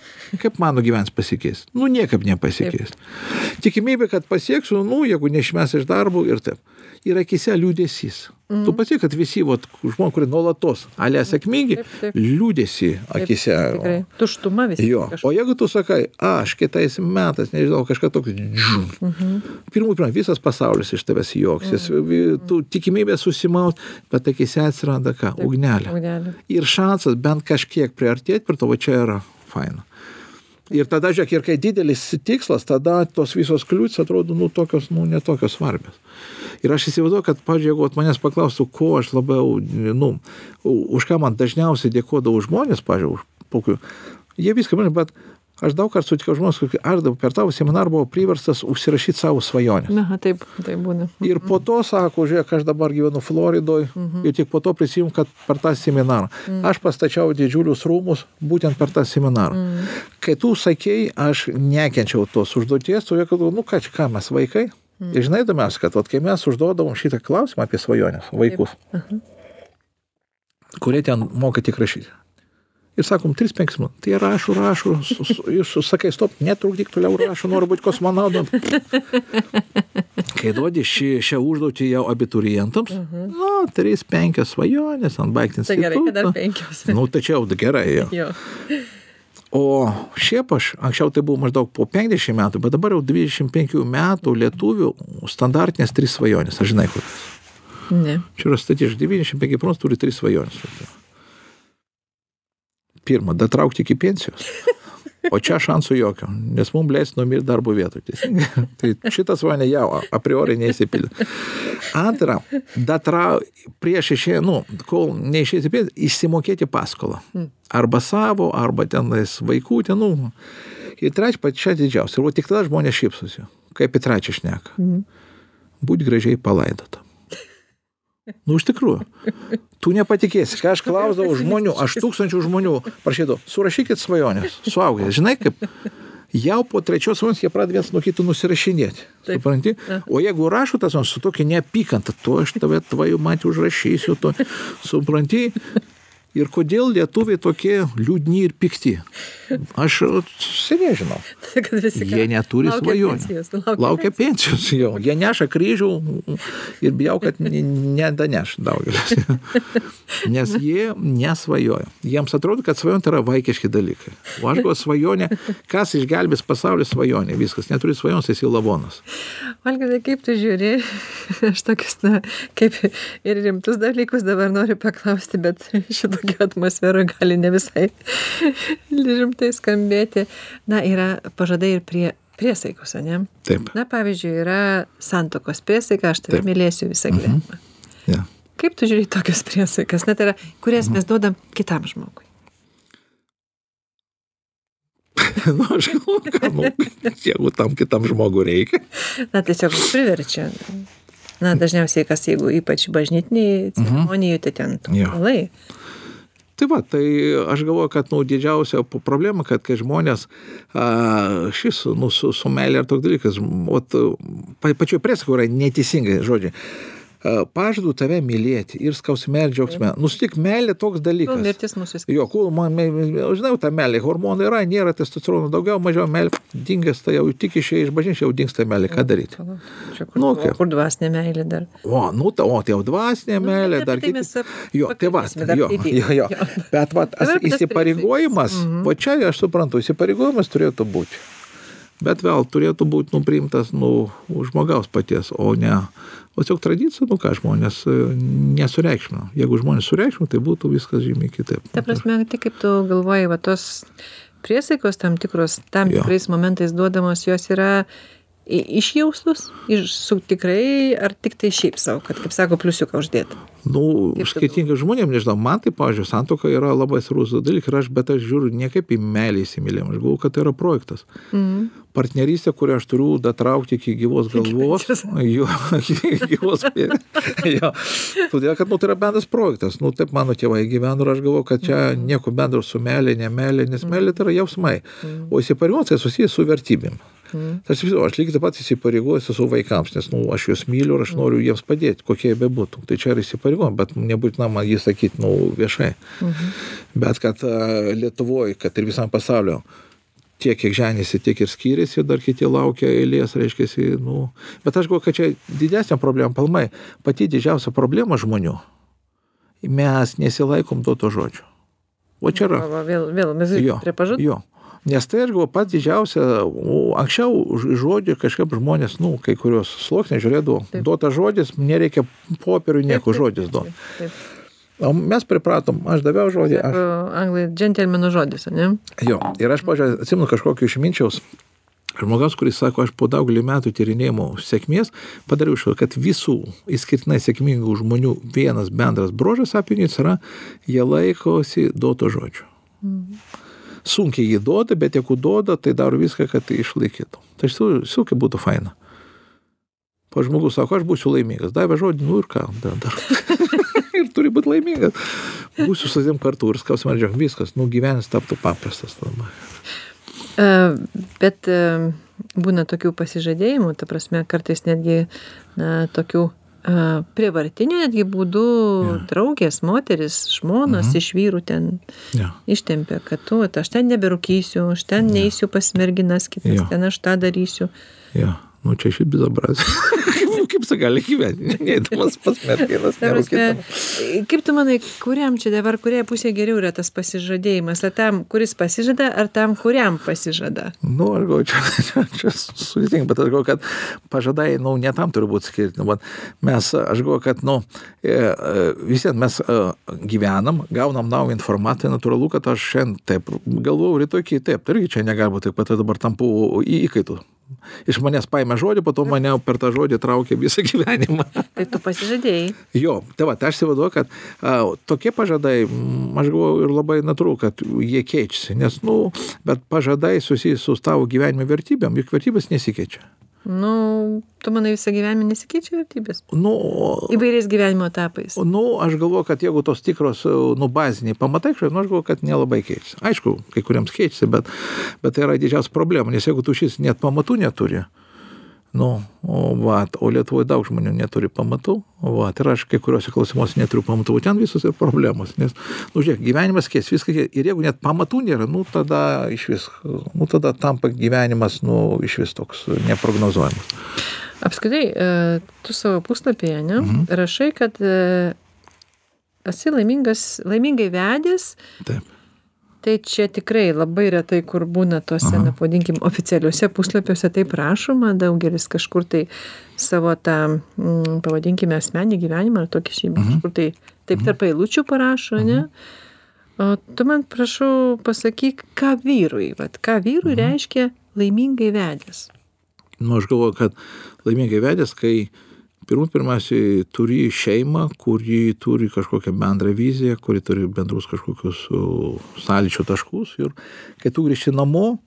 Kaip mano gyvens pasikeis? Nu, niekaip nepasikeis. Taip. Tikimybė, kad pasieksiu, nu, jeigu neišmes iš darbų ir taip. Ir akise liūdėsys. Mm. Tu pati, kad visi vat, žmonės, kurie nuolatos, alė sėkmingi, liūdėsi akise. Tikrai. Tuštuma visi. Jo. Kažkas. O jeigu tu sakai, aš kitais metais, nežinau, kažką tokio, mm -hmm. pirmų pirmą, visas pasaulis iš tavęs juoksis, mm -hmm. tu tikimybė susimaut, bet akise atsiranda ką? Taip, ugnelė. ugnelė. Ir šansas bent kažkiek priartėti prie to, va čia yra faina. Ir tada, žiūrėk, ir kai didelis tikslas, tada tos visos kliūtis atrodo, nu, tokios, nu, netokios svarbios. Ir aš įsivaizduoju, kad, pažiūrėjau, jeigu manęs paklaustų, ko aš labiau, nu, už ką man dažniausiai dėkodavo žmonės, pažiūrėjau, kokiu, jie viską man, bet aš daug kartų sutikau žmonės, kad aš per tavo seminarą buvau priverstas užsirašyti savo svajonę. Na, taip, taip būna. Ir po to sako, žiūrėk, aš dabar gyvenu Floridoje mhm. ir tik po to prisimenu, kad per tą seminarą. Mhm. Aš pastačiau didžiulius rūmus būtent per tą seminarą. Mhm. Kai tu sakei, aš nekenčiau tos užduoties, tu jau, nu ką, ką mes vaikai, Mm. Ir žinai įdomiausia, kad vat, kai mes užduodavom šitą klausimą apie svajonės vaikus, kurie ten moka tik rašyti. Ir sakom, 3-5 minutės. Tai rašo, rašo, jūs sakai, stop, netrukdyk toliau rašo, noriu būti kosmonautu. Kai duodi šį, šią užduotį jau abiturientams, uh -huh. na, 3-5 svajonės, ant baigti institutą. Tai gerai, kad dar 5. Nu, tačiau gerai jau. jo. O šiaip aš, anksčiau tai buvo maždaug po 50 metų, bet dabar jau 25 metų lietuvių standartinės trys svajonės. Aš žinai, kur. Ne. Čia yra statistiškai 95 procentų turi trys svajonės. Pirma, datraukti iki pensijos. O čia šansų jokio, nes mums leis numirti darbo vietoj. tai šitas svajonė jau a priori neįsipildė. Antra, datra, prieš išėjant, nu, kol neišėjai įsipildyti, išsimokėti paskolą. Arba savo, arba tenais vaikų, ten, nu. Ir trečia, pačia didžiausia. Ir tik tada žmonės šypsosi, kaip į trečią šneka. Būti gražiai palaidota. Nu, iš tikrųjų. Tu nepatikėsi, ką aš klausdavau žmonių, aš tūkstančių žmonių prašydavau, surašykit svajonės, suaugę. Žinai, kaip jau po trečios svajonės jie pradeda vienas nuo kito nusirašinėti. Supranti? O jeigu rašo tas su tokia neapykanta, tu aš tave tvajų matį užrašysiu, tu supranti. Ir kodėl lietuviai tokie liūdni ir pikti? Aš seniai žinau. Jie neturi laukia svajonių. pensijos, laukia Laukia pensijos, jo. Jie neša kryžių ir bijau, kad nedaneš daugelis. Nes jie nesvajoja. Jiems atrodo, kad svajonė tai yra vaikiški dalykai. O aš galvoju, svajonė, kas išgelbės pasaulį svajonė, viskas. Neturi svajonės, esi lavonas. Valgydai, kaip tu žiūri, aš tokius, na, kaip ir rimtus dalykus dabar noriu paklausti, bet šitokia atmosfera gali ne visai rimtai skambėti. Na, yra pažadai ir prie priesaikos, ne? Taip. Na, pavyzdžiui, yra santokos priesaika, aš tave mylėsiu visą gyvenimą. Ja. Kaip tu žiūri tokias priesaikas, net yra, kurias mes duodam kitam žmogui? nu, aš galvoju, kad, nu, jeigu tam kitam žmogui reikia. Na, tiesiog priverčia. Na, dažniausiai, kas jeigu ypač bažnytiniai ceremonijų, tai ten Jo. tolai. Tai va, tai aš galvoju, kad nu, didžiausia problema, kad kai žmonės a, šis, nu, su, su meilė ir toks dalykas, ot, pa, pačioj priesakoje yra neteisingai žodžiai. Pažadu tave mylėti ir skausme ir džiaugsme. Nustik meilė toks Kol dalykas. mirtis mūsų skirtų. Jo, kol man, žinau, ta meilė, hormonai yra, nėra testosterono, daugiau, mažiau meilė, dingęs, tai jau tik išėjai iš bažnyčios, jau dingsta meilė, ką daryti? Čia kur, Nu, nu, kaip? kur dvasinė meilė dar. O, nu, ta, o, tai jau dvasinė Nu, meilė, bet dar kiti. Jo, tai va, jo, jo, jo. Bet va, įsipareigojimas, Mhm. va čia aš suprantu, įsipareigojimas turėtų būti. Bet vėl turėtų būti nu, už žmogaus paties, o ne, o tiesiog tradicija, nu ką žmonės e, nesureikšmino. Jeigu žmonės sureikšmino, tai būtų viskas žymiai kitaip. Ta prasme, tai kaip tu galvoji, va tos priesaikos tam tikros, tam Jo. tikrais momentais duodamos, jos yra išjaustus, iš, su tikrai, ar tik tai šiaip savo, kad, kaip sako, pliusiuką uždėti. Nu, skirtingiem žmonėm, nežinau, man tai, pavyzdžiui, santoka yra labai svarbus dalykas, ir aš, bet aš žiūriu ne kaip į meilę įsimylėjimą, aš galvoju, kad tai yra projektas. Mhm. Partnerystė, kurią aš turiu datraukti iki gyvos galvos. jo, gyvos jo. Todėl, kad nu, tai yra bendras projektas. Nu, taip mano tėvai gyveno ir aš galvoju, kad čia nieko bendro su meilė, ne meilė, nes meilė tai yra jausmai. O įsipareigojimas tai susijęs su vertybėm. Tai aš, aš lygiai taip pat įsipareigoju su savo vaikams, nes nu, aš juos myliu ir aš noriu jiems padėti, kokie jie bebūtų. Tai čia yra įsipareigojimas, bet nebūtina man jį sakyti nu, viešai. Bet kad a, Lietuvoje, kad ir visam pasaulio, tiek, kiek ženėsi, tiek ir skyrėsi, dar kiti laukia eilės, reiškia, nu. Bet aš galvoju, kad čia didesnė problema, palmai, pati didžiausia problema žmonių. Mes nesilaikom duoto žodžio. O čia yra. Va, va, vėl, vėl, mes Jo, prie pažadų. jo. Nes tai aš galvoju, pats didžiausia, o, anksčiau žodį kažkaip žmonės, nu, kai kurios sluoksniai žiūrėdavo, Taip. duota žodis, nereikia popierių nieko žodis duoti. O mes pripratom, aš daviau žodį, aš Anglai, džentelmenų žodis, ne? Jo, ir aš, pažiūrėjau, atsimenu kažkokio išminčiaus žmogaus, kuris sako, aš po daugelį metų tyrinėjimo sėkmės padariau išvadą, kad visų išskirtinai sėkmingų žmonių vienas bendras brožas apie jais yra, jie laikosi duoto žodžio. Sunkiai jį duoda, bet jeigu duoda, tai daro viską, kad tai išlaikytų. Tai iš tiesų, kaip būtų faina. Pa žmogus sako, aš būsiu laimingas. Davė žodį, nu ir ką, dar. dar. ir turi būti laimingas. Būsiu su savim kartu ir skausmą džiaugti viskas. Nu, gyvenis taptų paprastas. E, Bet e, būna tokių pasižadėjimų, ta prasme, kartais netgi na, tokių e, prievartinių netgi būdų draugės, moteris, žmonos iš vyrų ten ištempia, kad tu, vat, aš ten neberūkysiu, aš ten neįsiu pas merginas kitas, Jo. ten aš tą darysiu. Ja. Nu, čia iš bizabrazija. kaip tai gali gyventi? Neįdamas pas merginas, kaip tu manai, kuriam čia dabar, kurie pusė geriau yra tas pasižadėjimas? Ar tam, kuris pasižada, ar tam, kuriam pasižada? Nu, aš galvoju, čia, čia, čia sudėtinga, bet aš galvoju, kad pažadai, nu, ne tam turi būti skirti. Nu, mes, aš galvoju, kad, nu, e, e, vis vien mes e, gyvenam, gaunam naują informaciją, natūralu, kad aš šiandien taip galvoju, rytoj kitaip. Tai irgi čia negali būti taip, aš dabar tampu įkaitų. Iš manęs paėmė žodį, po to mane per tą žodį traukė visą gyvenimą. Tai tu pasižadėjai. Jo, tai va, tai aš įsivaizduoju, kad a, tokie pažadai, mm, aš galvoju, ir labai natūralu, kad jie keičiasi, nes, nu, bet pažadai susijęs su tavo gyvenimo vertybėm, juk vertybės nesikeičia. Nu, tu manai visą gyvenimą nesikeičia vertybės? Nu, Įvairiais gyvenimo etapais. nu, aš galvoju, kad jeigu tos tikros, nu, baziniai pamatai, kažkaip, nu, aš galvoju, kad nelabai keičiasi. Aišku, kai kuriems keičiasi, bet, bet tai yra didžiausia problema, nes jeigu tu šis net pamatų neturi, Nu, o, va, o Lietuvoje daug žmonių neturi pamatų, o, va, ir aš kai kuriuose klausimuose neturiu pamatų, ten visos ir problemos, nes, nu, žiūrėk, gyvenimas keis, viską, ir jeigu net pamatų nėra, nu, tada iš vis, nu, tada tampa gyvenimas, nu, iš vis toks neprognozuojamas. Apskritai, e, tu savo puslapyje, ne, mhm. rašai, kad e, esi laimingas, laimingai vedęs. Taip tai čia tikrai labai retai kur būna tuose na pavadinkim oficialiuose puslapiuose taip rašoma. Daugelis kažkur tai savo tą mm, pavadinkime asmeninį gyvenimą ar tokį šiaip Mhm. kažkur tai taip tarp eilučių parašo ane o tu man prašau pasakyk ką vyrui vat ką vyrui reiškia laimingai vedęs? Nu, aš galvoju, kad laimingai vedęs, kai pirmų pirmiausiai turi šeimą, kuri turi kažkokią bendrą viziją, kuri turi bendrus kažkokius sąlyčio taškus ir kai tu grįžti namo,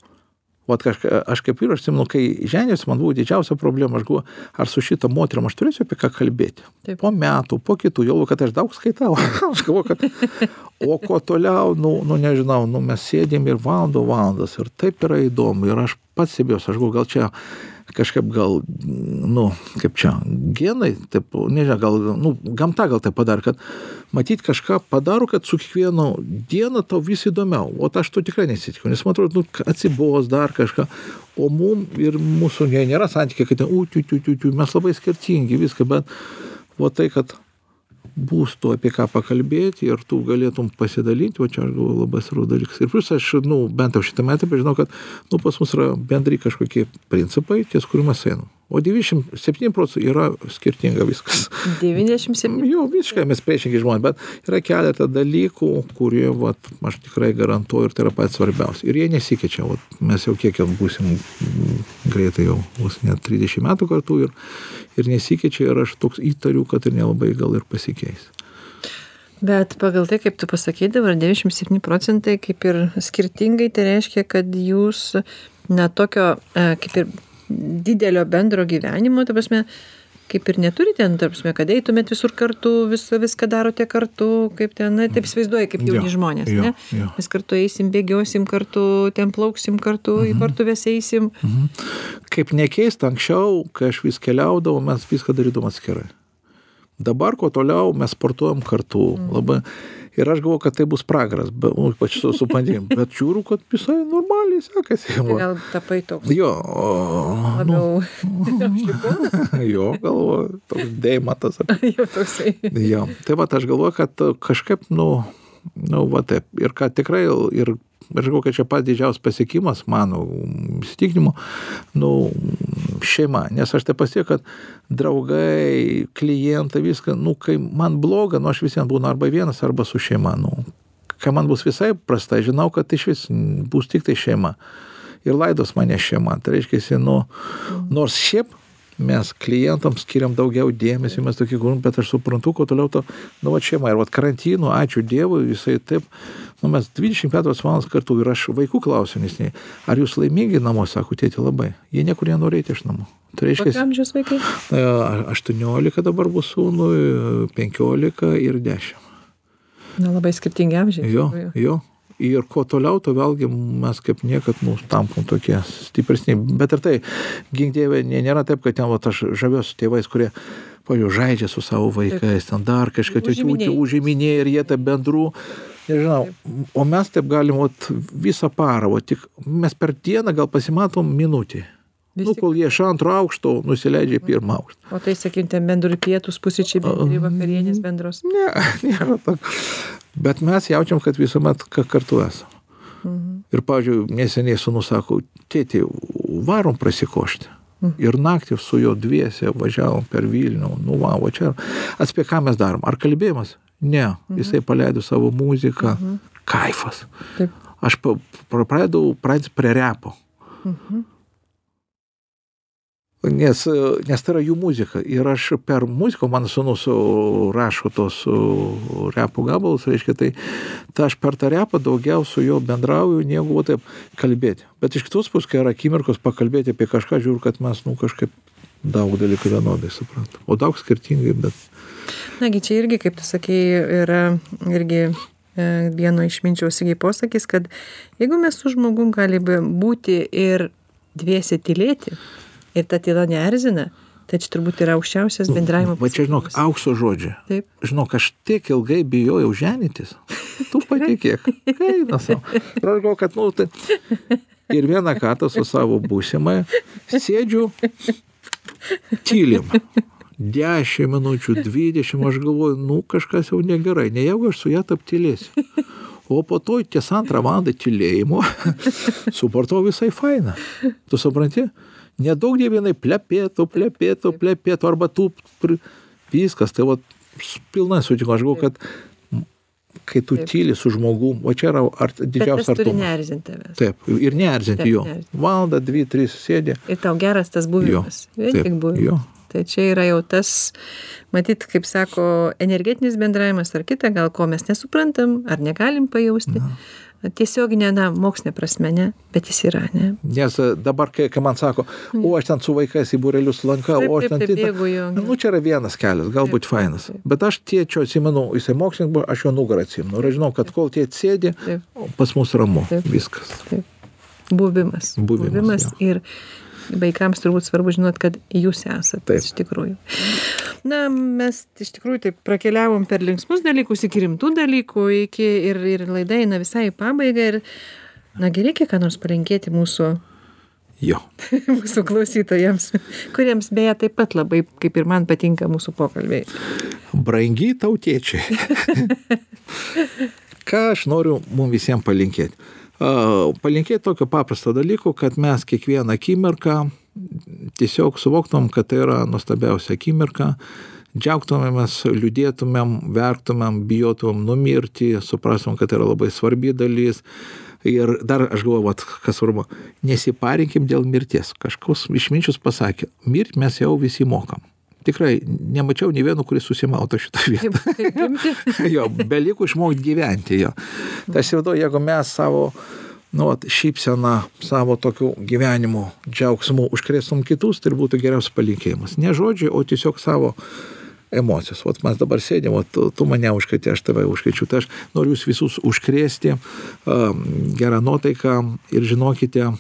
Vat kažka, aš kaip ir aš atsimenu, kai ženėsi, man buvo didžiausia problema, aš galvoju, ar su šitą moterim aš turėsiu apie ką kalbėti. Taip. Po metų, po kitų, jau kad aš daug skaitau. aš galvoju, kad... O ko toliau, nu, nu nežinau, nu mes sėdėm ir valandų valandas ir taip yra įdomu ir aš pats stebėjausi, aš galvoju, gal čia kažkaip gal, nu, kaip čia, genai, taip, nežinau, gal, nu, gamta gal tai padarė, kad matyt kažką padaro, kad su kiekvienu dieną tau vis įdomiau. O aš to tikrai nesitikiu, nes man atrodo, nu, atsibos dar kažką. O mum ir mūsų nėra santykiai, kad ten, u, tiu, tiu, tiu, tiu, mes labai skirtingi viską, bet o tai, kad bus tu apie ką pakalbėti ir tu galėtum pasidalinti, o čia aš galvoju labai svarbus dalykas. Ir plus aš, nu, bent jau šitą metą žinau, kad, nu, pas mus yra bendri kažkokie principai, ties kurių mes einam. O 97 procentų yra skirtinga viskas. 97 Jo, visiškai mes priešingi žmonės, bet yra keletą dalykų, kurie, vat, aš tikrai garantuoju, ir tai yra pats svarbiausia. Ir jie nesikeičia. Vat, mes jau kiek jau būsim greitai jau, bus net 30 metų kartu ir, ir nesikeičia ir aš toks įtariu, kad ir nelabai gal ir pasikeis. Bet pagal tai, kaip tu pasakei, dabar 97 procentai kaip ir skirtingai, tai reiškia, kad jūs na tokio e, kaip ir didelio bendro gyvenimo, ta prasme, kaip ir neturite, nu, ta prasme, kad eitumėt visur kartu, visą, viską darote kartu, kaip ten, na, taip įsivaizduoju, kaip jauni žmonės, ne? Mes kartu eisim, bėgiosim kartu, ten plauksim kartu, į partuves eisim. Mhm. Kaip nekeista, anksčiau, kai aš vis keliaudavau, mes viską darydavom atskirai. Dabar, kuo toliau, mes sportuojam kartu. Labai. Ir aš galvoju, kad tai bus pragaras, be, nu, ypač su, su pandemija. Bet žiūriu, kad visai normaliai sekasi. Tai gal tapai toks Jo, o, nu, labiau, jo, galvoju, toks deimatas. jau toksai. Jo, tai va, aš galvoju, kad kažkaip, nu, nu, va taip. Ir kad tikrai, ir aš galvoju, kad čia pats didžiausias pasiekimas, mano įsitikinimu, nu, šeima. Nes aš tai pasiekiu, kad draugai, klientai, viską, nu, kai man bloga, nu, aš visiems būnu arba vienas, arba su šeima. Nu, kai man bus visai prastai, žinau, kad iš vis bus tik tai šeima. Ir laidos mane šeima. Tai reiškia, nu, nors šiaip mes klientams skiriam daugiau dėmesio, mes tokį gūrum, bet aš suprantu, ko toliau to, nu, va šeima. Ir va karantinu, ačiū Dievui, jisai taip, nu, mes 24 valandas kartu ir aš vaikų klausiu, nes ne, ar jūs laimingi namuose, sako, tėti labai. Jie niekur nenori eiti iš namų. Tai reiškia, amžiaus vaikai? e, 18 dabar bus sūnui, 15 ir 10. Na, labai skirtingi amžiai. Jo, jo. Ir kuo toliau, to vėlgi mes kaip niekad nu, tampam tokie stipresni. Bet ir tai, gink dievė, nė- nėra taip, kad ten va, aš žaviuosi tėvais, kurie, pavyzdžiui, žaidžia su savo vaikais, ten dar kažką Užiminėja. ir jie tą bendrų. Nežinau, o mes taip galim vat, visą parą, o tik mes per dieną gal pasimatom minutį. Vis Nu, kol jie iš antro aukšto nusileidžia į pirmą aukštą. O tai, sakykim, ten bendrų pietus, pusryčiai, bendri vakarienės bendros. Ne, nėra to. Bet mes jaučiam, kad visuomet ka- kartu esame. Mhm. Ir, pavyzdžiui, neseniai sunus sako, tėti, varom prasikošti. Ir naktį su juo dviese važiavom per Vilnių, nu va, o čia. Atspėk, ką mes darom. Ar kalbėjimas? Ne, jisai paleido savo muziką. Kaifas. Taip. Aš pradėjau prie repo. Mhm. Nes, nes tai yra jų muzika. Ir aš per muziką, mano sunus rašo tos repo gabalus, reiškia, tai, tai aš per tą repą daugiau su juo bendrauju, negu taip kalbėti. Bet iš kitos pusės, kai yra akimirkos pakalbėti apie kažką, žiūriu, kad mes, nu, kažkaip daug dalykų vienodai suprantam. O daug skirtingai, bet... Nagi, čia irgi, kaip tu sakei, yra irgi e, vieno išminčiaus irgi posakis, kad jeigu mes su žmogum galime būti ir dviesi tylėti, ir ta tyla neerzina, tai čia turbūt yra aukščiausias bendravimo Va čia, žinok, aukso žodžiai. Taip. Žinok, aš tiek ilgai bijojau ženytis. Tu patikėk. Eina savo. Ir aš galvoju, kad, nu, tai... Ir vieną kartą su savo būsimai sėdžiu tylim. 10 minučių, 20, aš galvoju, nu kažkas jau negerai, ne jeigu aš su ją taptilėsiu. O po to ties antrą valandą tylėjimo supratau visai fainą. Tu supranti? Nedaug die vienai plepėtų, plepėtų, plepėtų, arba tu pr... viskas, tai va pilnai sutinku, aš galvoju, kad kai tu tyli su žmogum, o čia yra ar, didžiausias artumas. neerzinti tavęs. Taip, ir neerzinti Taip, jo. Valandą, dvi, trys sėdė. Ir tau geras tas buvimas. Jo, Vien taip, tik buvimas. jo. Tai čia yra jau tas, matyt, kaip sako, energetinis bendravimas ar kita, gal ko mes nesuprantam, ar negalim pajausti. Tiesioginė, na, mokslinė prasme, ne, bet jis yra, ne. Nes e, dabar, kai, kai man sako, o aš ten su vaikais į būrelius lankau, Taip, o aš taip, ten... taip, Nu, čia yra vienas kelias, galbūt fainas. taip. Bet aš tėčio atsimenu, jisai mokslininkas buvo, aš jo nugarą atsimenu. Ir aš žinau, kad kol tėtis sėdi, Taip. pas mus ramu. Taip. Viskas. Taip. Buvimas. Buvimas, jo. ir vaikams turbūt svarbu žinot, kad jūs esate Taip. iš tikrųjų. Na, mes iš tikrųjų taip prakeliavom per linksmus dalykus iki rimtų dalykų, iki ir, ir laida eina visai į pabaigą. Ir, na, gerai, reikia ką nors palinkėti mūsų, Jo. mūsų klausytojams, kuriems beje taip pat labai, kaip ir man patinka mūsų pokalbiai. Brangiai tautiečiai. Ką aš noriu mums visiems palinkėti? Palinkėti tokio paprasto dalyko, kad mes kiekvieną akimirką tiesiog suvoktum, kad tai yra nuostabiausia akimirka, džiaugtumėmės, liūdėtumėm, verktumėm, bijotumėm numirti, suprastum, kad tai yra labai svarbi dalis. Ir dar aš galvoju, vat, kas svarbu, nesiparinkim dėl mirties. Kažkas išminčius pasakė, mirti mes jau visi mokam. Tikrai nemačiau nei vieno, kuris susimauto šitą vietą. Jo, beliko išmokti gyventi jo. Tai įsivaizduoju, jeigu mes savo nu, vat, šypseną, savo tokiu gyvenimu, džiaugsmu užkrėstum kitus, tai būtų geriausias palinkėjimas. Ne žodžiai, o tiesiog savo emocijos. Vat mes dabar sėdėm, vat, tu, tu mane užkrėtė, aš tave užkrėčiu. Tai aš noriu jūs visus užkrėsti um, gerą nuotaiką ir žinokite,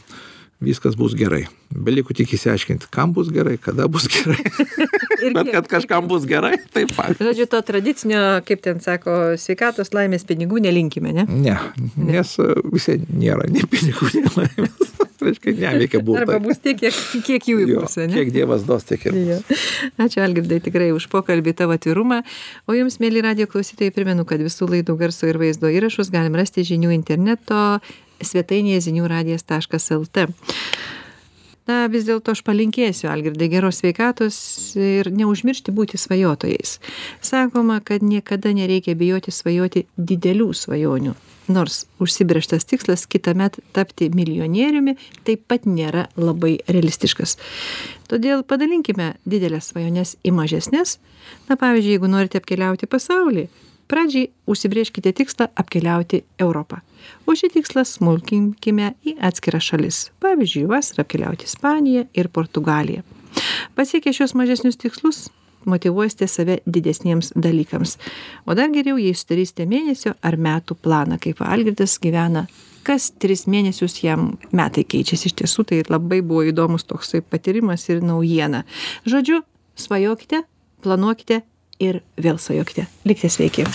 viskas bus gerai. Beliko tik įsiaiškinti, kam bus gerai, kada bus gerai. Ir Bet kad kažkam bus gerai, taip pat. Žodžiu, to tradicinio, kaip ten sako, sveikatos laimės pinigų nelinkime, ne? Ne, nes e, visi nėra nei pinigų, nei laimės. Reiškia, neveikia Arba būtų. bus tiek, kiek, kiek jų Jo, bus, ne? kiek Dievas dos, tiek ir. Jo. Ačiū Algirdai tikrai už pokalbį tavo atvirumą. O jums, mėly radio klausytojai, primenu, kad visų laidų garso ir vaizdo įrašus galim rasti žinių interneto svetainėje ziniųradijas.lt. Na, vis dėlto aš palinkėsiu, Algirdai, geros sveikatos ir neužmiršti būti svajotojais. Sakoma, kad niekada nereikia bijoti svajoti didelių svajonių. Nors užsibrieštas tikslas kitą metą tapti milijonieriumi taip pat nėra labai realistiškas. Todėl padalinkime didelės svajones į mažesnės. Na, pavyzdžiui, jeigu norite apkeliauti pasaulį, pradžiai užsibrieškite tikslą apkeliauti Europą. O šį tikslą smulkinkime į atskiras šalis. Pavyzdžiui, vasarą apkeliauti Ispaniją ir Portugaliją. Pasiekę šios mažesnius tikslus, motivuosite save didesniems dalykams. O dar geriau, jei sudarysite mėnesio ar metų planą, kaip Algirdas gyvena. Kas tris mėnesius jam metai keičiasi iš tiesų, tai labai buvo įdomus toksai patyrimas ir naujiena. Žodžiu, svajokite, planuokite ir vėl svajokite. Likite sveiki.